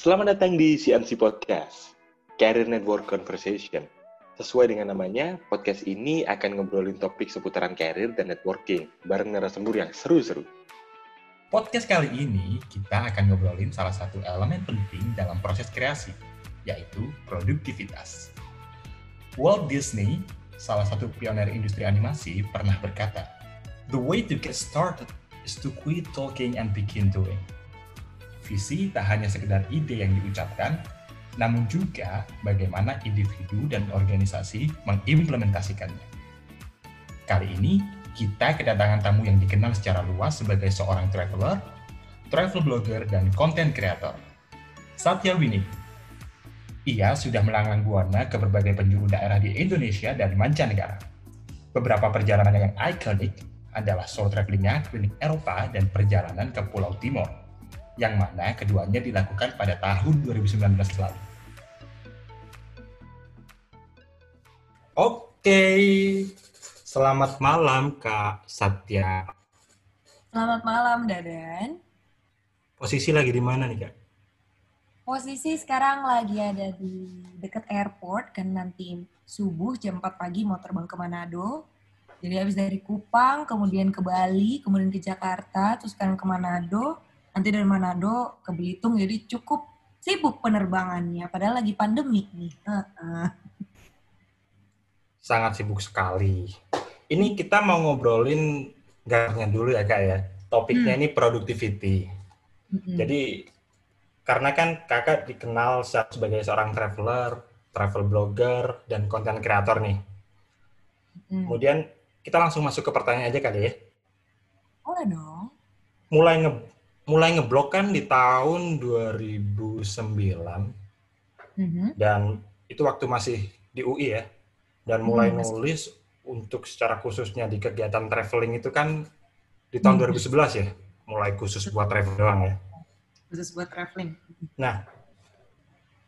Selamat datang di CNC Podcast, Career Network Conversation. Sesuai dengan namanya, podcast ini akan ngobrolin topik seputaran career dan networking bareng narasumber yang seru-seru. Podcast kali ini kita akan ngobrolin salah satu elemen penting dalam proses kreasi, yaitu produktivitas. Walt Disney, salah satu pioner industri animasi, pernah berkata, The way to get started is to quit talking and begin doing. Visi tak hanya sekedar ide yang diucapkan, namun juga bagaimana individu dan organisasi mengimplementasikannya. Kali ini, kita kedatangan tamu yang dikenal secara luas sebagai seorang traveler, travel blogger, dan content creator. Satya Winnie. Ia sudah melanglang buana ke berbagai penjuru daerah di Indonesia dan mancanegara. Beberapa perjalanan yang ikonik adalah solo travelingnya keliling Eropa dan perjalanan ke Pulau Timor yang mana keduanya dilakukan pada tahun 2019 lalu. Oke, selamat malam Kak Satya. Selamat malam Dadan. Posisi lagi di mana nih Kak? Posisi sekarang lagi ada di dekat airport kan nanti subuh jam 4 pagi mau terbang ke Manado. Jadi habis dari Kupang, kemudian ke Bali, kemudian ke Jakarta, terus sekarang ke Manado, nanti dari Manado ke Belitung, jadi cukup sibuk penerbangannya, padahal lagi pandemi nih. Sangat sibuk sekali. Ini kita mau ngobrolin garnya dulu ya kak ya. Topiknya hmm. ini productivity. Hmm. Jadi karena kan kakak dikenal sebagai seorang traveler, travel blogger, dan konten kreator nih. Hmm. Kemudian kita langsung masuk ke pertanyaan aja kali ya. Boleh dong. Mulai nge mulai ngeblok kan di tahun 2009. Mm-hmm. Dan itu waktu masih di UI ya. Dan mulai mm-hmm. nulis untuk secara khususnya di kegiatan traveling itu kan di tahun mm-hmm. 2011 ya. Mulai khusus buat travel doang ya. Khusus buat traveling. Nah,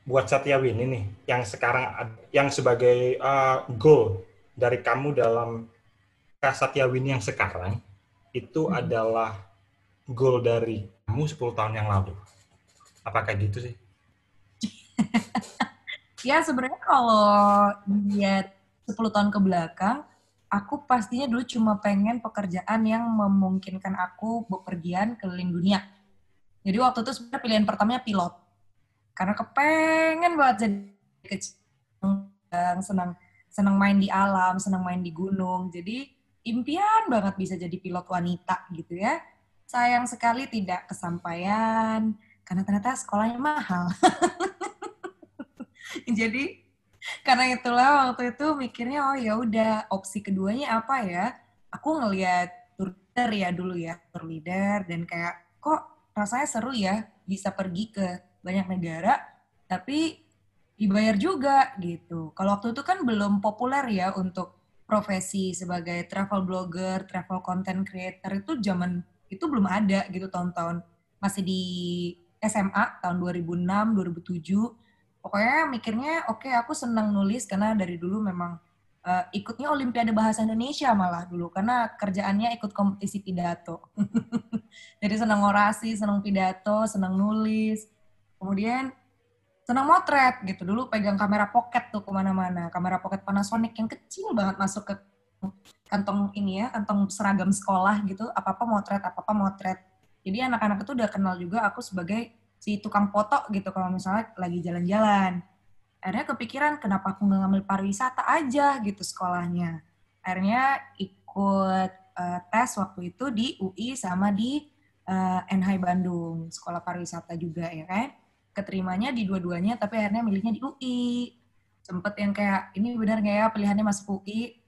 buat Satya ini nih, yang sekarang yang sebagai uh, goal dari kamu dalam Kak Satyawini yang sekarang itu hmm. adalah goal dari kamu 10 tahun yang lalu. Apakah gitu sih? ya sebenarnya kalau lihat 10 tahun ke belakang, aku pastinya dulu cuma pengen pekerjaan yang memungkinkan aku bepergian keliling dunia. Jadi waktu itu sebenarnya pilihan pertamanya pilot. Karena kepengen banget jadi kecil, senang senang main di alam, senang main di gunung. Jadi impian banget bisa jadi pilot wanita gitu ya. Sayang sekali tidak kesampaian karena ternyata sekolahnya mahal. jadi karena itulah waktu itu mikirnya oh ya udah opsi keduanya apa ya? Aku ngelihat tour leader ya dulu ya, tour leader dan kayak kok rasanya seru ya bisa pergi ke banyak negara tapi dibayar juga gitu. Kalau waktu itu kan belum populer ya untuk profesi sebagai travel blogger, travel content creator itu zaman itu belum ada gitu tahun-tahun masih di SMA tahun 2006, 2007. Pokoknya mikirnya oke okay, aku senang nulis karena dari dulu memang uh, ikutnya Olimpiade Bahasa Indonesia malah dulu karena kerjaannya ikut kompetisi pidato. Jadi senang orasi, senang pidato, senang nulis. Kemudian senang motret gitu dulu pegang kamera pocket tuh ke mana-mana kamera pocket Panasonic yang kecil banget masuk ke kantong ini ya kantong seragam sekolah gitu apa apa motret apa apa motret. Jadi anak-anak itu udah kenal juga aku sebagai si tukang foto gitu kalau misalnya lagi jalan-jalan. Akhirnya kepikiran kenapa aku nggak ngambil pariwisata aja gitu sekolahnya. Akhirnya ikut uh, tes waktu itu di UI sama di uh, eh, NH Bandung sekolah pariwisata juga ya kan. Keterimanya di dua-duanya tapi akhirnya milihnya di UI sempet yang kayak ini benar nggak ya pilihannya masuk UI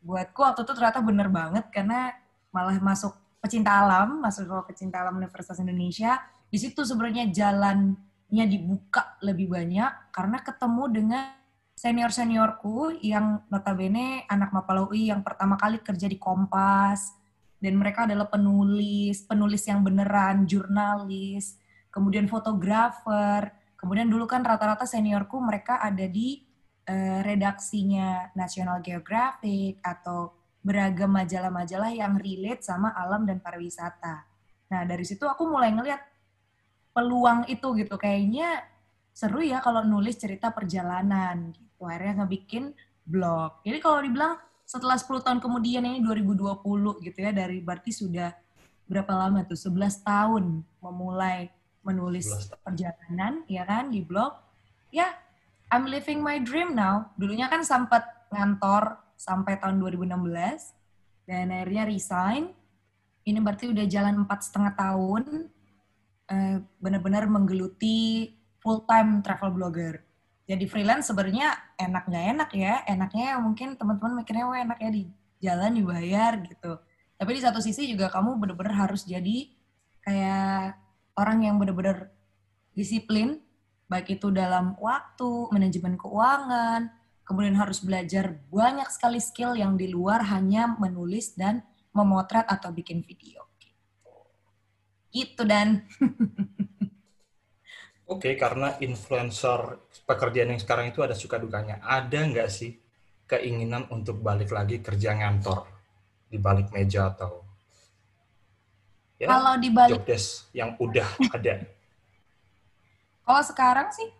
buatku waktu itu ternyata bener banget karena malah masuk pecinta alam masuk ke pecinta alam Universitas Indonesia. Di situ sebenarnya jalannya dibuka lebih banyak karena ketemu dengan senior seniorku yang notabene anak Mapala UI yang pertama kali kerja di Kompas. Dan mereka adalah penulis penulis yang beneran jurnalis kemudian fotografer, kemudian dulu kan rata-rata seniorku mereka ada di uh, redaksinya National Geographic atau beragam majalah-majalah yang relate sama alam dan pariwisata. Nah, dari situ aku mulai ngeliat, peluang itu gitu. Kayaknya seru ya kalau nulis cerita perjalanan gitu. Akhirnya ngebikin blog. Jadi kalau dibilang setelah 10 tahun kemudian ini 2020 gitu ya dari berarti sudah berapa lama tuh 11 tahun memulai menulis perjalanan ya kan di blog. Ya, I'm living my dream now. Dulunya kan sempat ngantor sampai tahun 2016 dan akhirnya resign. Ini berarti udah jalan empat setengah tahun eh, benar-benar menggeluti full time travel blogger. Jadi freelance sebenarnya enak nggak enak ya? Enaknya mungkin teman-teman mikirnya wah enak ya di jalan dibayar gitu. Tapi di satu sisi juga kamu benar-benar harus jadi kayak orang yang benar-benar disiplin, baik itu dalam waktu, manajemen keuangan, kemudian harus belajar banyak sekali skill yang di luar hanya menulis dan memotret atau bikin video. Gitu dan. Oke, karena influencer pekerjaan yang sekarang itu ada suka dukanya. Ada nggak sih keinginan untuk balik lagi kerja ngantor di balik meja atau ya, kalau di balik job desk yang udah ada? Kalau sekarang sih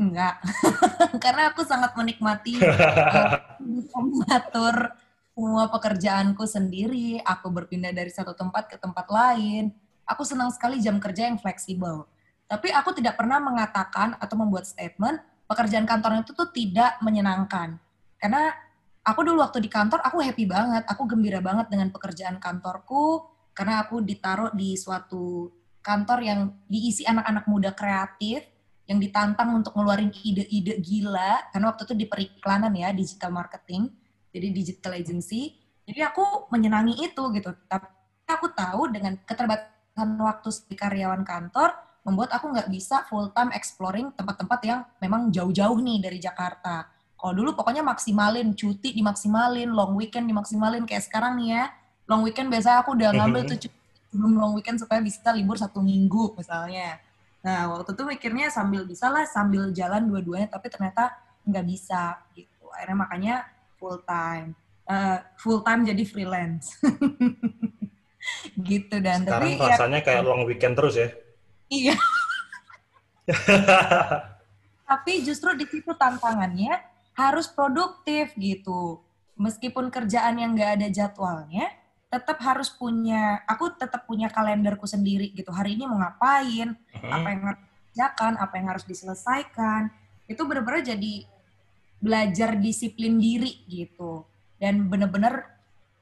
enggak, karena aku sangat menikmati uh, mengatur semua pekerjaanku sendiri. Aku berpindah dari satu tempat ke tempat lain. Aku senang sekali jam kerja yang fleksibel tapi aku tidak pernah mengatakan atau membuat statement pekerjaan kantor itu tuh tidak menyenangkan. Karena aku dulu waktu di kantor aku happy banget, aku gembira banget dengan pekerjaan kantorku karena aku ditaruh di suatu kantor yang diisi anak-anak muda kreatif yang ditantang untuk ngeluarin ide-ide gila karena waktu itu di periklanan ya digital marketing jadi digital agency jadi aku menyenangi itu gitu tapi aku tahu dengan keterbatasan waktu sebagai karyawan kantor membuat aku nggak bisa full time exploring tempat-tempat yang memang jauh-jauh nih dari Jakarta. Kalau dulu pokoknya maksimalin, cuti dimaksimalin, long weekend dimaksimalin. Kayak sekarang nih ya, long weekend biasa aku udah ngambil mhm. tuh cuti sebelum long weekend supaya bisa libur satu minggu misalnya. Nah, waktu itu mikirnya sambil bisa lah, sambil jalan dua-duanya, tapi ternyata nggak bisa gitu. Akhirnya makanya full time. Uh, full time jadi freelance. gitu dan Sekarang tapi ya rasanya ya, kayak long weekend terus ya? Iya. Tapi justru di situ tantangannya harus produktif gitu. Meskipun kerjaan yang nggak ada jadwalnya, tetap harus punya, aku tetap punya kalenderku sendiri gitu. Hari ini mau ngapain, uh-huh. apa yang harus dikerjakan, apa yang harus diselesaikan. Itu benar-benar jadi belajar disiplin diri gitu. Dan benar-benar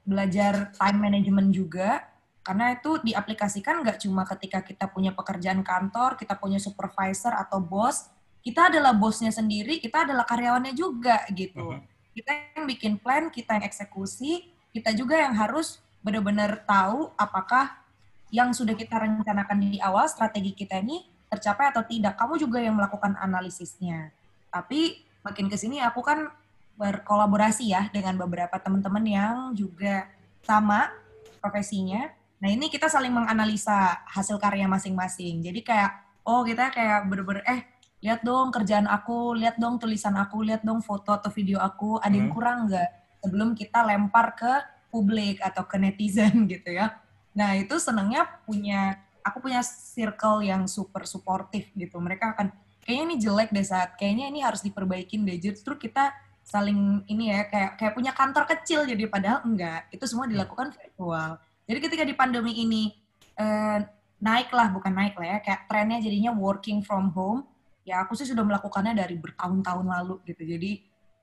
belajar time management juga karena itu diaplikasikan nggak cuma ketika kita punya pekerjaan kantor, kita punya supervisor atau bos, kita adalah bosnya sendiri, kita adalah karyawannya juga gitu. -huh. Kita yang bikin plan, kita yang eksekusi, kita juga yang harus benar-benar tahu apakah yang sudah kita rencanakan di awal strategi kita ini tercapai atau tidak. Kamu juga yang melakukan analisisnya. Tapi makin ke sini aku kan berkolaborasi ya dengan beberapa teman-teman yang juga sama profesinya Nah ini kita saling menganalisa hasil karya masing-masing. Jadi kayak, oh kita kayak bener-bener, eh lihat dong kerjaan aku, lihat dong tulisan aku, lihat dong foto atau video aku, ada yang hmm. kurang nggak? Sebelum kita lempar ke publik atau ke netizen gitu ya. Nah itu senangnya punya, aku punya circle yang super suportif gitu. Mereka akan, kayaknya ini jelek deh saat, kayaknya ini harus diperbaikin deh. Justru kita saling ini ya kayak kayak punya kantor kecil jadi padahal enggak itu semua dilakukan virtual jadi ketika di pandemi ini eh, naik lah, bukan naik lah ya, kayak trennya jadinya working from home, ya aku sih sudah melakukannya dari bertahun-tahun lalu gitu. Jadi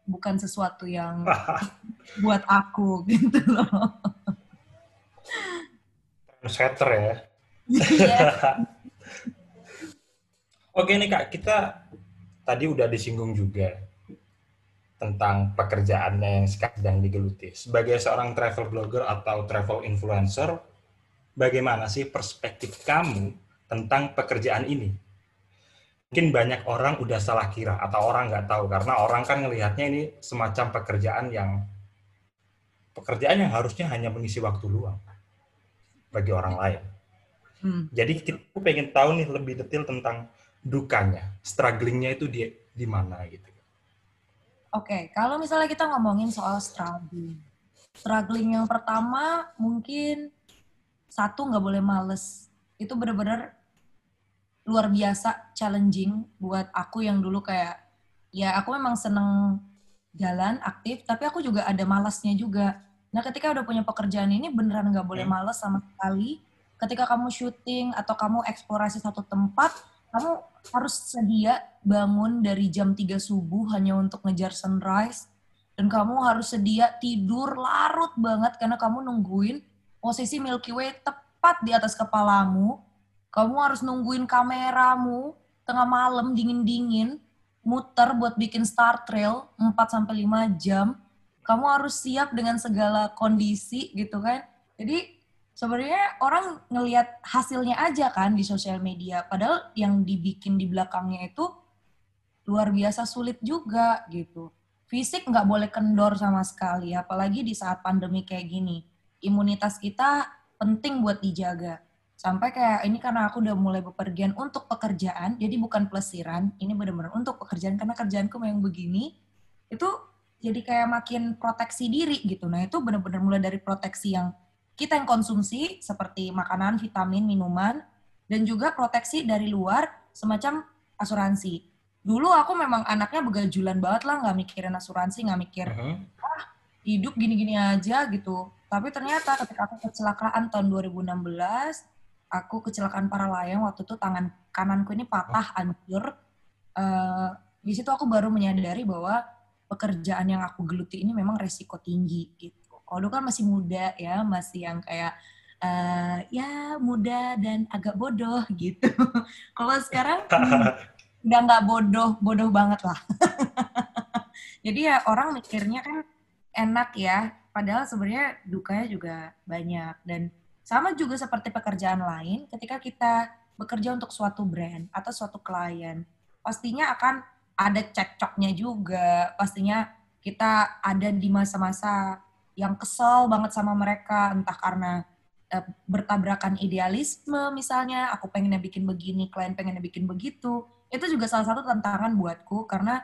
bukan sesuatu yang buat aku gitu loh. Trendsetter ya. Iya. Oke nih kak, kita tadi udah disinggung juga tentang pekerjaannya yang sedang digeluti. Sebagai seorang travel blogger atau travel influencer, bagaimana sih perspektif kamu tentang pekerjaan ini? Mungkin banyak orang udah salah kira atau orang nggak tahu karena orang kan ngelihatnya ini semacam pekerjaan yang pekerjaan yang harusnya hanya mengisi waktu luang bagi orang lain. Hmm. Jadi kita pengen tahu nih lebih detail tentang dukanya, strugglingnya itu di di mana gitu. Oke, okay, kalau misalnya kita ngomongin soal struggling. Struggling yang pertama mungkin satu nggak boleh males. Itu benar-benar luar biasa challenging buat aku yang dulu kayak ya aku memang seneng jalan aktif tapi aku juga ada malasnya juga. Nah ketika udah punya pekerjaan ini beneran nggak boleh Hmm. malas sama sekali. Ketika kamu syuting atau kamu eksplorasi satu tempat kamu harus sedia bangun dari jam 3 subuh hanya untuk ngejar sunrise. Dan kamu harus sedia tidur larut banget karena kamu nungguin posisi Milky Way tepat di atas kepalamu kamu harus nungguin kameramu tengah malam dingin-dingin muter buat bikin star trail 4 sampai 5 jam. Kamu harus siap dengan segala kondisi gitu kan. Jadi sebenarnya orang ngelihat hasilnya aja kan di sosial media padahal yang dibikin di belakangnya itu luar biasa sulit juga gitu. Fisik nggak boleh kendor sama sekali apalagi di saat pandemi kayak gini. Imunitas kita penting buat dijaga sampai kayak ini karena aku udah mulai bepergian untuk pekerjaan jadi bukan pelesiran ini benar-benar untuk pekerjaan karena kerjaanku memang begini itu jadi kayak makin proteksi diri gitu nah itu benar-benar mulai dari proteksi yang kita yang konsumsi seperti makanan vitamin minuman dan juga proteksi dari luar semacam asuransi dulu aku memang anaknya begajulan banget lah nggak mikirin asuransi nggak mikir Mhm. hidup gini-gini aja gitu. Tapi ternyata ketika aku kecelakaan tahun 2016, aku kecelakaan para layang waktu itu tangan kananku ini patah, hancur. Eh, di situ aku baru menyadari bahwa pekerjaan yang aku geluti ini memang resiko tinggi gitu. Kalau dulu kan masih muda ya, masih yang kayak eh, ya muda dan agak bodoh gitu. Kalau sekarang hmm, udah nggak bodoh, bodoh banget lah. Jadi ya orang mikirnya kan enak ya, padahal sebenarnya dukanya juga banyak dan sama juga seperti pekerjaan lain ketika kita bekerja untuk suatu brand atau suatu klien, pastinya akan ada cekcoknya juga, pastinya kita ada di masa-masa yang kesel banget sama mereka, entah karena eh, bertabrakan idealisme misalnya, aku pengennya bikin begini, klien pengennya bikin begitu, itu juga salah satu tantangan buatku karena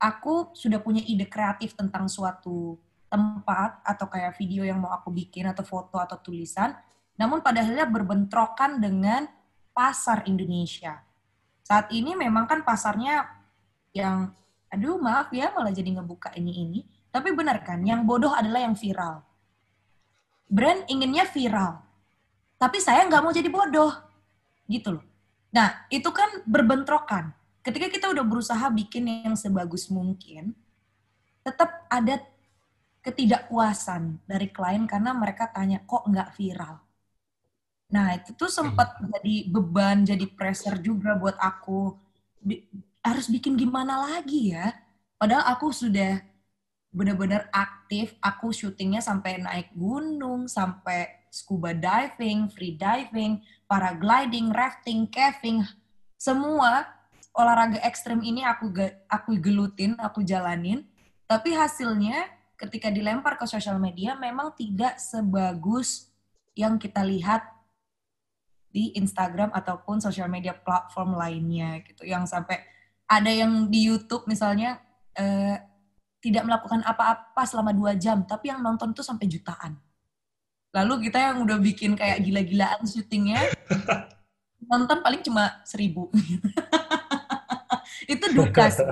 aku sudah punya ide kreatif tentang suatu tempat atau kayak video yang mau aku bikin atau foto atau tulisan, namun pada akhirnya berbentrokan dengan pasar Indonesia. Saat ini memang kan pasarnya yang, aduh maaf ya malah jadi ngebuka ini ini, tapi benar kan, yang bodoh adalah yang viral. Brand inginnya viral, tapi saya nggak mau jadi bodoh, gitu loh. Nah itu kan berbentrokan. Ketika kita udah berusaha bikin yang sebagus mungkin, tetap ada ketidakpuasan dari klien karena mereka tanya kok nggak viral. Nah itu tuh sempat jadi beban, jadi pressure juga buat aku. Bi- harus bikin gimana lagi ya? Padahal aku sudah benar-benar aktif, aku syutingnya sampai naik gunung, sampai scuba diving, free diving, paragliding, rafting, caving, semua olahraga ekstrim ini aku aku gelutin, aku jalanin. Tapi hasilnya ketika dilempar ke sosial media memang tidak sebagus yang kita lihat di Instagram ataupun sosial media platform lainnya gitu. Yang sampai ada yang di YouTube misalnya eh, tidak melakukan apa-apa selama dua jam, tapi yang nonton tuh sampai jutaan. Lalu kita yang udah bikin kayak gila-gilaan syutingnya, nonton paling cuma seribu. itu duka sih.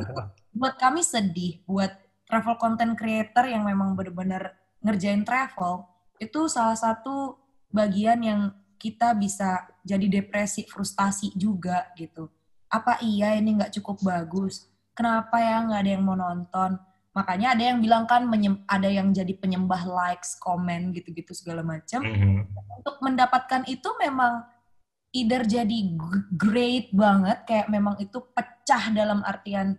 Buat kami sedih, buat travel content creator yang memang benar-benar ngerjain travel, itu salah satu bagian yang kita bisa jadi depresi, frustasi juga gitu. Apa iya ini nggak cukup bagus? Kenapa ya nggak ada yang mau nonton? Makanya ada yang bilang kan menyem- ada yang jadi penyembah likes, komen gitu-gitu segala macam Mhm. untuk mendapatkan itu memang either jadi great banget kayak memang itu pecah dalam artian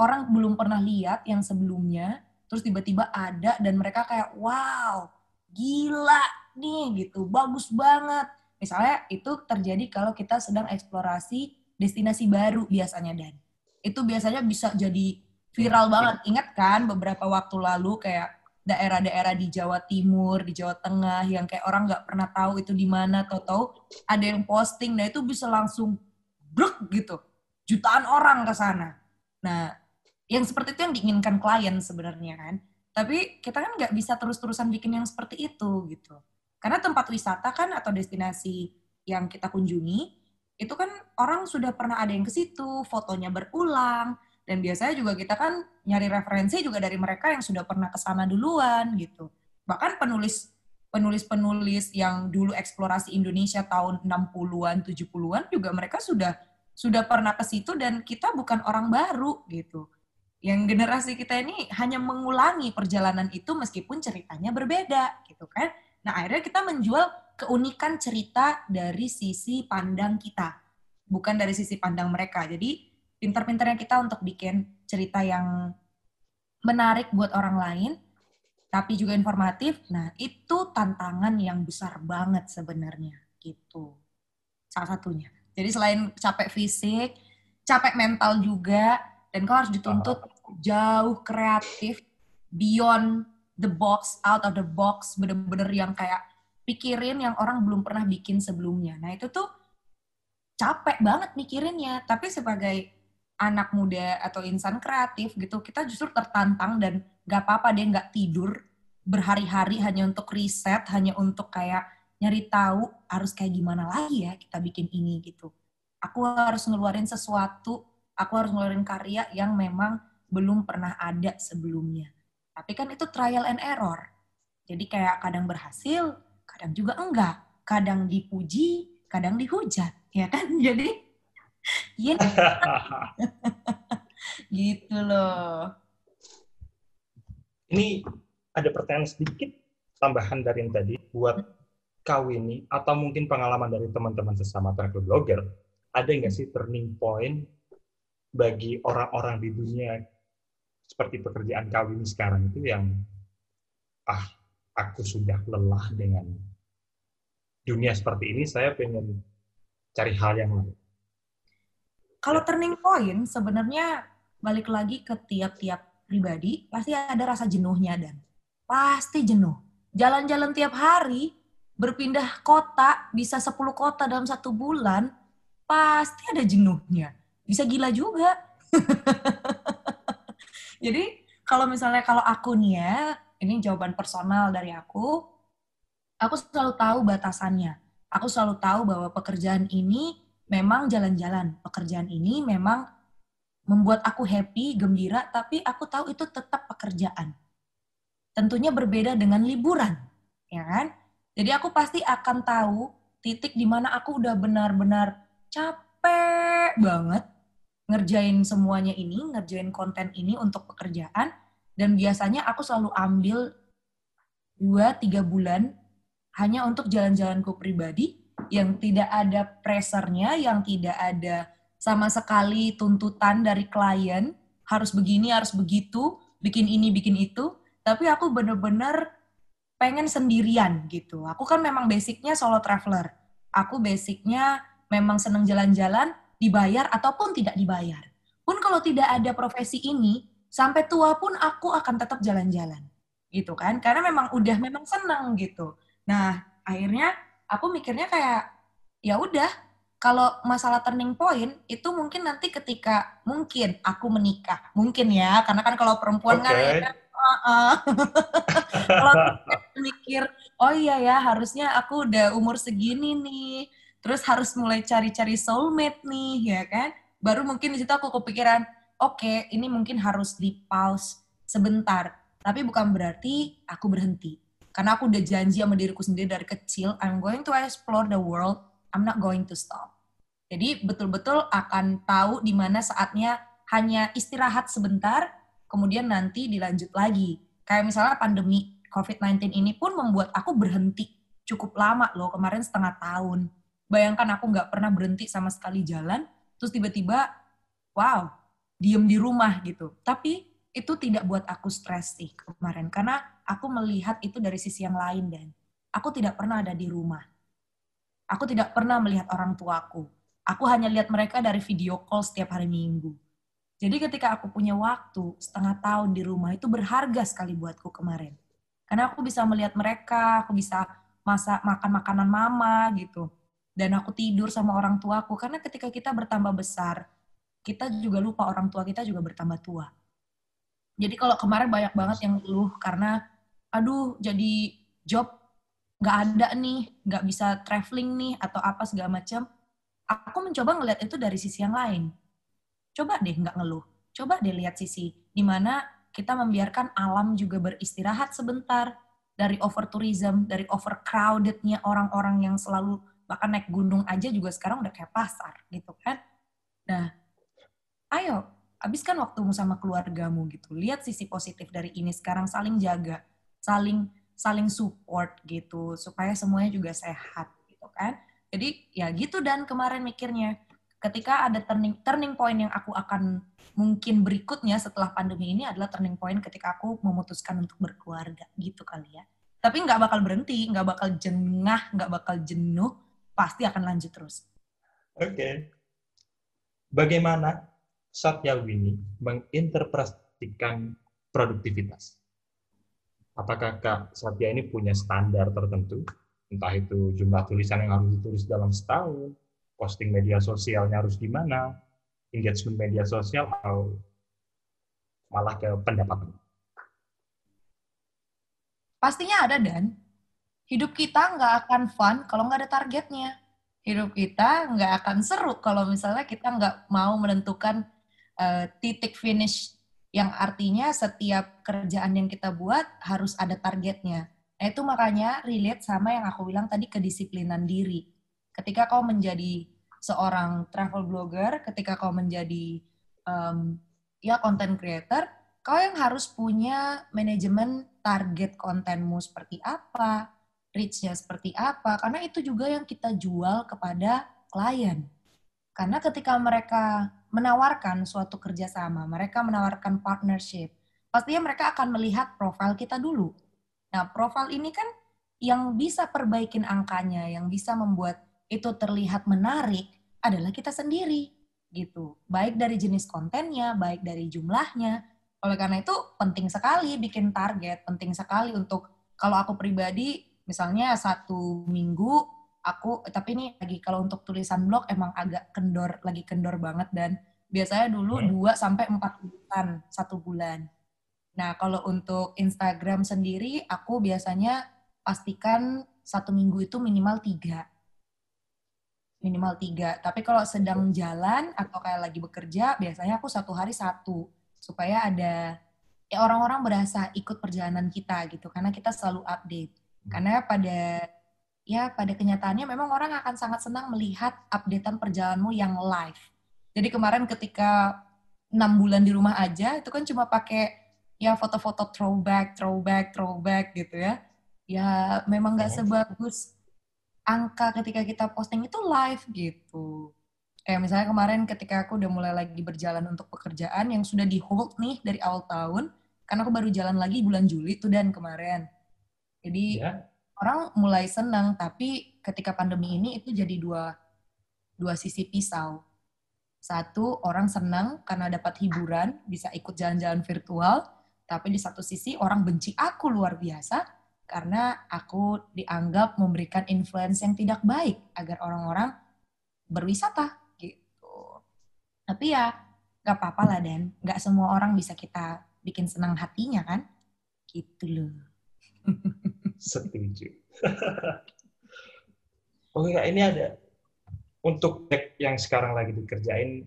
orang belum pernah lihat yang sebelumnya terus tiba-tiba ada dan mereka kayak wow gila nih gitu bagus banget misalnya itu terjadi kalau kita sedang eksplorasi destinasi baru biasanya dan itu biasanya bisa jadi viral banget ingat kan beberapa waktu lalu kayak daerah-daerah di Jawa Timur, di Jawa Tengah yang kayak orang nggak pernah tahu itu di mana, tahu-tahu ada yang posting, nah itu bisa langsung bruk gitu, jutaan orang ke sana. Nah, yang seperti itu yang diinginkan klien sebenarnya kan. Tapi kita kan nggak bisa terus-terusan bikin yang seperti itu gitu. Karena tempat wisata kan atau destinasi yang kita kunjungi itu kan orang sudah pernah ada yang ke situ, fotonya berulang, dan biasanya juga kita kan nyari referensi juga dari mereka yang sudah pernah ke sana duluan gitu. Bahkan penulis penulis-penulis yang dulu eksplorasi Indonesia tahun 60-an, 70-an juga mereka sudah sudah pernah ke situ dan kita bukan orang baru gitu. Yang generasi kita ini hanya mengulangi perjalanan itu meskipun ceritanya berbeda gitu kan. Nah, akhirnya kita menjual keunikan cerita dari sisi pandang kita, bukan dari sisi pandang mereka. Jadi, pinter-pinternya kita untuk bikin cerita yang menarik buat orang lain, tapi juga informatif. Nah, itu tantangan yang besar banget sebenarnya, gitu. Salah satunya. Jadi selain capek fisik, capek mental juga, dan kau harus dituntut jauh kreatif, beyond the box, out of the box, bener-bener yang kayak pikirin yang orang belum pernah bikin sebelumnya. Nah itu tuh capek banget mikirinnya, tapi sebagai anak muda atau insan kreatif gitu, kita justru tertantang dan gak apa-apa dia nggak tidur berhari-hari hanya untuk riset, hanya untuk kayak nyari tahu harus kayak gimana lagi ya kita bikin ini gitu. Aku harus ngeluarin sesuatu, aku harus ngeluarin karya yang memang belum pernah ada sebelumnya. Tapi kan itu trial and error. Jadi kayak kadang berhasil, kadang juga enggak. Kadang dipuji, kadang dihujat, ya kan? Jadi iya gitu loh. Ini ada pertanyaan sedikit tambahan dari yang tadi buat kau ini atau mungkin pengalaman dari teman-teman sesama travel blogger, ada nggak sih turning point bagi orang-orang di dunia seperti pekerjaan kau ini sekarang itu yang ah aku sudah lelah dengan dunia seperti ini, saya pengen cari hal yang lain. Kalau turning point sebenarnya balik lagi ke tiap-tiap pribadi pasti ada rasa jenuhnya dan pasti jenuh. Jalan-jalan tiap hari, berpindah kota, bisa 10 kota dalam satu bulan, pasti ada jenuhnya. Bisa gila juga. Jadi kalau misalnya kalau aku nih ya, ini jawaban personal dari aku, aku selalu tahu batasannya. Aku selalu tahu bahwa pekerjaan ini memang jalan-jalan. Pekerjaan ini memang membuat aku happy, gembira, tapi aku tahu itu tetap pekerjaan. Tentunya berbeda dengan liburan, ya kan? Jadi aku pasti akan tahu titik di mana aku udah benar-benar capek banget ngerjain semuanya ini, ngerjain konten ini untuk pekerjaan, dan biasanya aku selalu ambil 2-3 bulan hanya untuk jalan-jalanku pribadi, yang tidak ada pressernya, yang tidak ada sama sekali tuntutan dari klien, harus begini, harus begitu, bikin ini, bikin itu, tapi aku bener-bener pengen sendirian gitu. Aku kan memang basicnya solo traveler. Aku basicnya memang seneng jalan-jalan, dibayar ataupun tidak dibayar. Pun kalau tidak ada profesi ini, sampai tua pun aku akan tetap jalan-jalan. Gitu kan? Karena memang udah memang senang gitu. Nah, akhirnya aku mikirnya kayak ya udah kalau masalah turning point itu mungkin nanti ketika mungkin aku menikah mungkin ya karena kan kalau perempuan okay. kan ya, uh -uh. kalau mikir oh iya ya harusnya aku udah umur segini nih terus harus mulai cari-cari soulmate nih, ya kan? Baru mungkin di situ aku kepikiran, oke, okay, ini mungkin harus di pause sebentar. Tapi bukan berarti aku berhenti. Karena aku udah janji sama diriku sendiri dari kecil, I'm going to explore the world, I'm not going to stop. Jadi betul-betul akan tahu di mana saatnya hanya istirahat sebentar, kemudian nanti dilanjut lagi. Kayak misalnya pandemi COVID-19 ini pun membuat aku berhenti cukup lama loh, kemarin setengah tahun Bayangkan aku nggak pernah berhenti sama sekali jalan, terus tiba-tiba, wow, diem di rumah gitu. Tapi itu tidak buat aku stres sih kemarin, karena aku melihat itu dari sisi yang lain dan aku tidak pernah ada di rumah. Aku tidak pernah melihat orang tuaku. Aku hanya lihat mereka dari video call setiap hari minggu. Jadi ketika aku punya waktu setengah tahun di rumah itu berharga sekali buatku kemarin. Karena aku bisa melihat mereka, aku bisa masak makan makanan mama gitu dan aku tidur sama orang tuaku karena ketika kita bertambah besar kita juga lupa orang tua kita juga bertambah tua jadi kalau kemarin banyak banget yang lu karena aduh jadi job nggak ada nih nggak bisa traveling nih atau apa segala macam aku mencoba ngelihat itu dari sisi yang lain. Coba deh nggak ngeluh. Coba deh lihat sisi di mana kita membiarkan alam juga beristirahat sebentar dari over tourism, dari overcrowdednya orang-orang yang selalu bahkan naik gunung aja juga sekarang udah kayak pasar gitu kan. Nah, ayo habiskan waktumu sama keluargamu gitu. Lihat sisi positif dari ini sekarang saling jaga, saling saling support gitu supaya semuanya juga sehat gitu kan. Jadi ya gitu dan kemarin mikirnya ketika ada turning turning point yang aku akan mungkin berikutnya setelah pandemi ini adalah turning point ketika aku memutuskan untuk berkeluarga gitu kali ya. Tapi nggak bakal berhenti, nggak bakal jengah, nggak bakal jenuh, pasti akan lanjut terus. Oke. Okay. Bagaimana Satya Wini menginterpretasikan produktivitas? Apakah Kak Satya ini punya standar tertentu? Entah itu jumlah tulisan yang harus ditulis dalam setahun, posting media sosialnya harus di mana, engagement media sosial, atau malah ke pendapatan? Pastinya ada, Dan. Hidup kita nggak akan fun kalau nggak ada targetnya. Hidup kita nggak akan seru kalau misalnya kita nggak mau menentukan uh, titik finish yang artinya setiap kerjaan yang kita buat harus ada targetnya. Nah, itu makanya relate sama yang aku bilang tadi kedisiplinan diri. Ketika kau menjadi seorang travel blogger, ketika kau menjadi um, ya content creator, kau yang harus punya manajemen target kontenmu seperti apa, reach-nya seperti apa, karena itu juga yang kita jual kepada klien. Karena ketika mereka menawarkan suatu kerjasama, mereka menawarkan partnership, pastinya mereka akan melihat profil kita dulu. Nah, profil ini kan yang bisa perbaikin angkanya, yang bisa membuat itu terlihat menarik adalah kita sendiri gitu. Baik dari jenis kontennya, baik dari jumlahnya. Oleh karena itu penting sekali bikin target, penting sekali untuk kalau aku pribadi misalnya satu minggu aku tapi ini lagi kalau untuk tulisan blog emang agak kendor lagi kendor banget dan biasanya dulu hmm. 2 sampai 4 bulan satu bulan. Nah, kalau untuk Instagram sendiri aku biasanya pastikan satu minggu itu minimal tiga minimal tiga. Tapi kalau sedang jalan atau kayak lagi bekerja, biasanya aku satu hari satu supaya ada ya orang-orang berasa ikut perjalanan kita gitu, karena kita selalu update. Hmm. Karena pada ya pada kenyataannya memang orang akan sangat senang melihat updatean perjalananmu yang live. Jadi kemarin ketika enam bulan di rumah aja itu kan cuma pakai ya foto-foto throwback, throwback, throwback gitu ya. Ya memang nggak sebagus angka ketika kita posting itu live gitu. Kayak misalnya kemarin ketika aku udah mulai lagi berjalan untuk pekerjaan yang sudah di hold nih dari awal tahun, karena aku baru jalan lagi bulan Juli tuh dan kemarin. Jadi yeah orang mulai senang, tapi ketika pandemi ini itu jadi dua dua sisi pisau. Satu, orang senang karena dapat hiburan, bisa ikut jalan-jalan virtual, tapi di satu sisi orang benci aku luar biasa karena aku dianggap memberikan influence yang tidak baik agar orang-orang berwisata gitu. Tapi ya nggak apa-apa lah Dan, nggak semua orang bisa kita bikin senang hatinya kan, gitu loh. Setuju. oh ya, ini ada untuk yang sekarang lagi dikerjain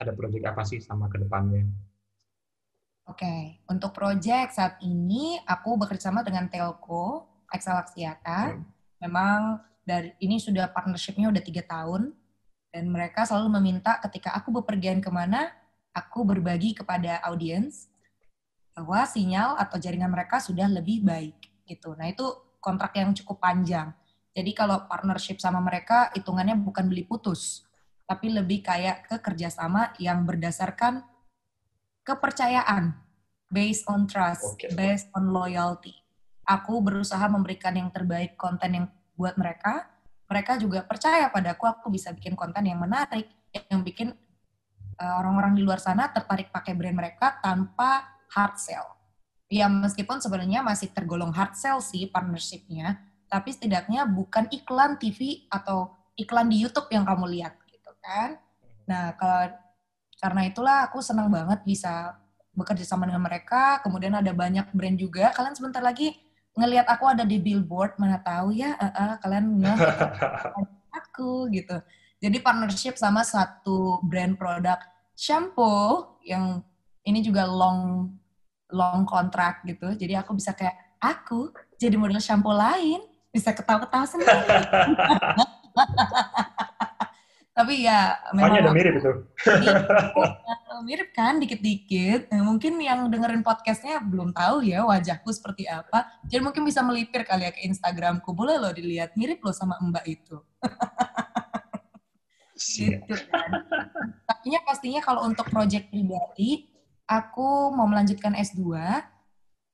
ada proyek apa sih sama ke depannya? Oke, okay. untuk proyek saat ini aku bekerjasama dengan Telco Excel Aksiata. Hmm. Memang dari ini sudah partnershipnya udah tiga tahun dan mereka selalu meminta ketika aku bepergian ke mana, aku berbagi kepada audiens bahwa sinyal atau jaringan mereka sudah lebih baik gitu. Nah itu kontrak yang cukup panjang. Jadi kalau partnership sama mereka hitungannya bukan beli putus, tapi lebih kayak ke kerjasama yang berdasarkan kepercayaan, based on trust, okay. based on loyalty. Aku berusaha memberikan yang terbaik konten yang buat mereka. Mereka juga percaya padaku, aku bisa bikin konten yang menarik, yang bikin eh, orang-orang di luar sana tertarik pakai brand mereka tanpa hard sell. Ya meskipun sebenarnya masih tergolong hard sell sih partnershipnya, tapi setidaknya bukan iklan TV atau iklan di YouTube yang kamu lihat gitu kan. Nah kalau karena itulah aku senang banget bisa bekerja sama dengan mereka. Kemudian ada banyak brand juga. Kalian sebentar lagi ngelihat aku ada di billboard, mana tahu ya, uh, uh, kalian nge aku gitu. Jadi partnership sama satu brand produk shampoo yang ini juga long long kontrak gitu. Jadi aku bisa kayak aku jadi model shampoo lain, bisa ketawa-ketawa sendiri. Tapi ya memang ada mirip itu. mirip kan dikit-dikit. Nah, mungkin yang dengerin podcastnya belum tahu ya wajahku seperti apa. Jadi mungkin bisa melipir kali ya ke Instagramku. Boleh loh dilihat. Mirip loh sama Mbak itu. gitu kan. Tapi pastinya kalau untuk project pribadi, aku mau melanjutkan S2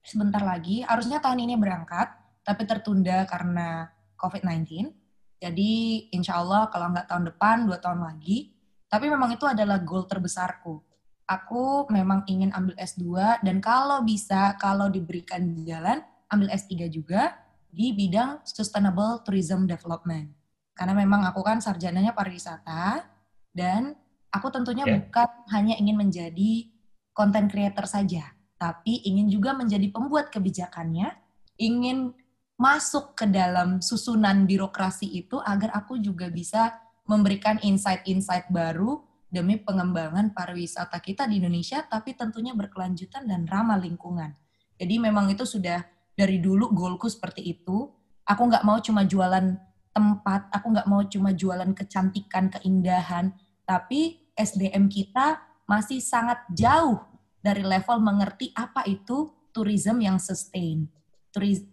sebentar lagi. Harusnya tahun ini berangkat, tapi tertunda karena COVID-19 jadi insya Allah kalau nggak tahun depan, dua tahun lagi. Tapi memang itu adalah goal terbesarku. Aku memang ingin ambil S2 dan kalau bisa, kalau diberikan jalan, ambil S3 juga di bidang Sustainable Tourism Development. Karena memang aku kan sarjananya pariwisata dan aku tentunya yeah. bukan hanya ingin menjadi content creator saja, tapi ingin juga menjadi pembuat kebijakannya, ingin masuk ke dalam susunan birokrasi itu agar aku juga bisa memberikan insight-insight baru demi pengembangan pariwisata kita di Indonesia, tapi tentunya berkelanjutan dan ramah lingkungan. Jadi memang itu sudah dari dulu goalku seperti itu. Aku nggak mau cuma jualan tempat, aku nggak mau cuma jualan kecantikan, keindahan, tapi SDM kita masih sangat jauh dari level mengerti apa itu tourism yang sustain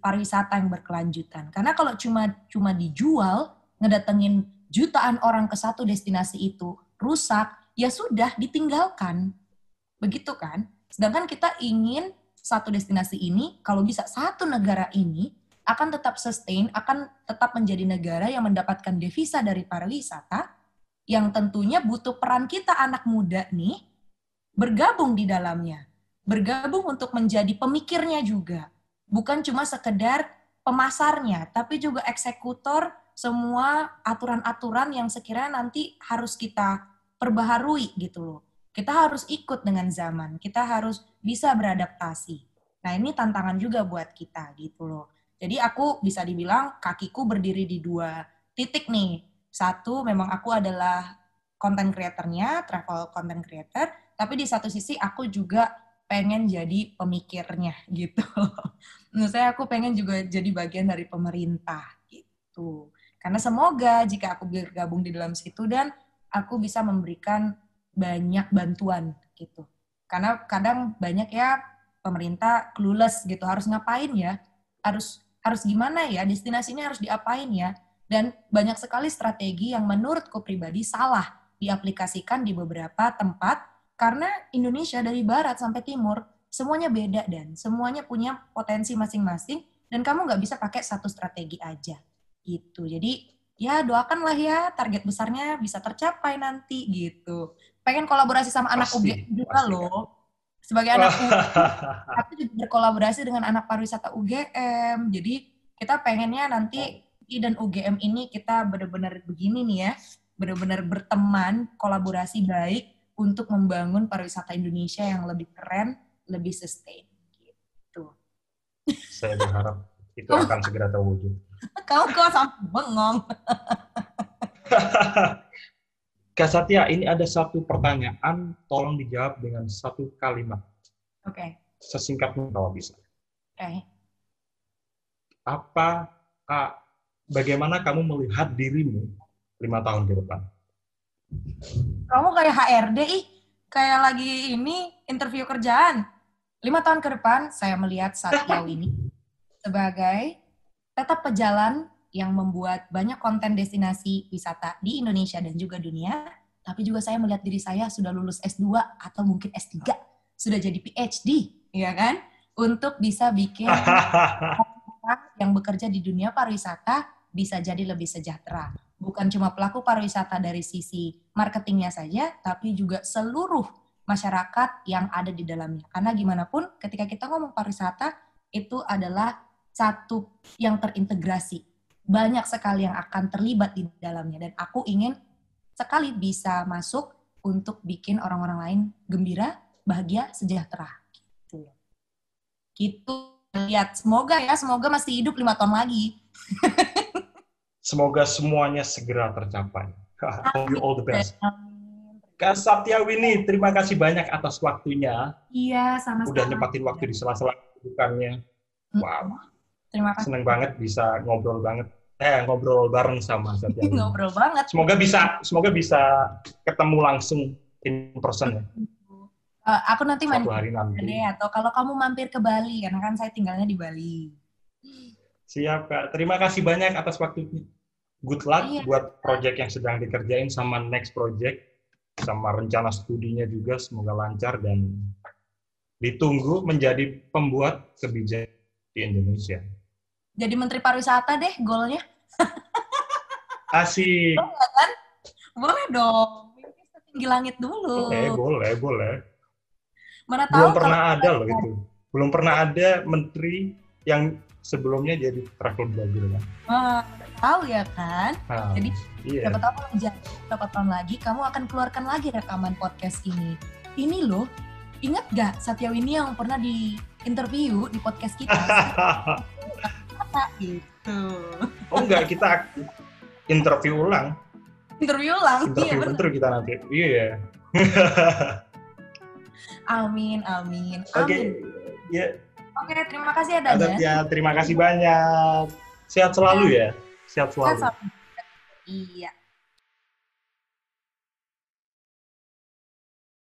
pariwisata yang berkelanjutan. Karena kalau cuma cuma dijual, ngedatengin jutaan orang ke satu destinasi itu rusak, ya sudah ditinggalkan. Begitu kan? Sedangkan kita ingin satu destinasi ini, kalau bisa satu negara ini akan tetap sustain, akan tetap menjadi negara yang mendapatkan devisa dari pariwisata, yang tentunya butuh peran kita anak muda nih bergabung di dalamnya. Bergabung untuk menjadi pemikirnya juga bukan cuma sekedar pemasarnya, tapi juga eksekutor semua aturan-aturan yang sekiranya nanti harus kita perbaharui gitu loh. Kita harus ikut dengan zaman, kita harus bisa beradaptasi. Nah ini tantangan juga buat kita gitu loh. Jadi aku bisa dibilang kakiku berdiri di dua titik nih. Satu memang aku adalah content creatornya, travel content creator, tapi di satu sisi aku juga pengen jadi pemikirnya gitu. Menurut saya aku pengen juga jadi bagian dari pemerintah gitu. Karena semoga jika aku bergabung di dalam situ dan aku bisa memberikan banyak bantuan gitu. Karena kadang banyak ya pemerintah clueless gitu harus ngapain ya? Harus harus gimana ya? Destinasinya harus diapain ya? Dan banyak sekali strategi yang menurutku pribadi salah diaplikasikan di beberapa tempat karena Indonesia dari barat sampai timur semuanya beda dan semuanya punya potensi masing-masing dan kamu nggak bisa pakai satu strategi aja gitu. Jadi ya doakanlah ya target besarnya bisa tercapai nanti gitu. Pengen kolaborasi sama anak UGM juga pasti. loh. Sebagai anak UGM, aku juga berkolaborasi dengan anak pariwisata UGM. Jadi kita pengennya nanti I dan UGM ini kita benar-benar begini nih ya, benar-benar berteman, kolaborasi baik untuk membangun pariwisata Indonesia yang lebih keren, lebih sustain gitu. Saya berharap itu akan segera terwujud. Kau kok sampai bengong. Kak Satya, ini ada satu pertanyaan, tolong dijawab dengan satu kalimat. Oke. Okay. Sesingkat mungkin kalau bisa. Oke. Okay. Apa, Kak, bagaimana kamu melihat dirimu lima tahun ke depan? Kamu kayak HRD, ih. Kayak lagi ini interview kerjaan. Lima tahun ke depan, saya melihat saat jauh ini sebagai tetap pejalan yang membuat banyak konten destinasi wisata di Indonesia dan juga dunia. Tapi juga saya melihat diri saya sudah lulus S2 atau mungkin S3, sudah jadi PhD, ya kan? Untuk bisa bikin yang bekerja di dunia pariwisata bisa jadi lebih sejahtera bukan cuma pelaku pariwisata dari sisi marketingnya saja, tapi juga seluruh masyarakat yang ada di dalamnya. Karena gimana pun ketika kita ngomong pariwisata, itu adalah satu yang terintegrasi. Banyak sekali yang akan terlibat di dalamnya. Dan aku ingin sekali bisa masuk untuk bikin orang-orang lain gembira, bahagia, sejahtera. Gitu. Gitu. Lihat, semoga ya, semoga masih hidup lima tahun lagi. Semoga semuanya segera tercapai. you all the best. Kak Satyawini, terima kasih banyak atas waktunya. Iya, sama-sama. Udah nyempatin waktu di sela-sela bukannya. Wow. Terima kasih. Seneng banget bisa ngobrol banget. Eh, ngobrol bareng sama Satyawini. ngobrol banget. Semoga bisa semoga bisa ketemu langsung in person ya. Uh, aku nanti main hari nanti. deh atau kalau kamu mampir ke Bali karena kan saya tinggalnya di Bali. Siap, Kak. Terima kasih banyak atas waktunya. Good luck Iya. buat project yang sedang dikerjain sama next project, sama rencana studinya juga semoga lancar dan ditunggu menjadi pembuat kebijakan di Indonesia. Jadi Menteri Pariwisata deh golnya. Asik. Boleh dong. Mimpi setinggi langit dulu. Boleh, boleh, boleh. Mana tahu Belum pernah ada loh itu. Belum pernah ada menteri yang sebelumnya jadi travel blogger kan. Ah, tahu ya kan? Nah, Jadi, iya. Tahu kalau jadi berapa tahun lagi kamu akan keluarkan lagi rekaman podcast ini. Ini loh, ingat gak Satyawini yang pernah di interview di podcast kita? gitu. oh enggak, kita interview ulang. Interview ulang. Iya Interview bener. bener kita nanti. Iya. Amin, amin, amin. Oke, ya, Oke, terima kasih ya ya. ya, terima kasih banyak. Sehat selalu ya. Sehat selalu. sama- Iya.